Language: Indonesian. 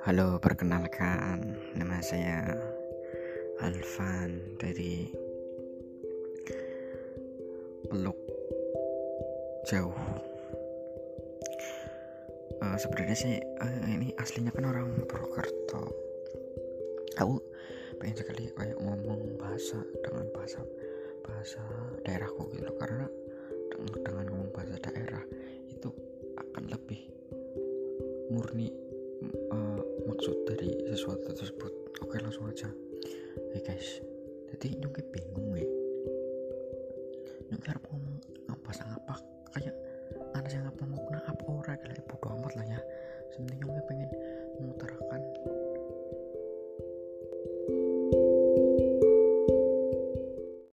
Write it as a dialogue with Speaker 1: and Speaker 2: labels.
Speaker 1: Halo, perkenalkan nama saya Alvan dari Peluk Jauh. Uh, Sebenarnya sih uh, ini aslinya kan orang Purwokerto. Aku pengen sekali kayak ngomong bahasa dengan bahasa bahasa daerahku gitu karena dengan ngomong bahasa daerah itu akan lebih murni maksud dari sesuatu tersebut. Oke langsung aja. Hey guys. Jadi nyungke bingung ya. Nyungke harus ngomong apa apa kayak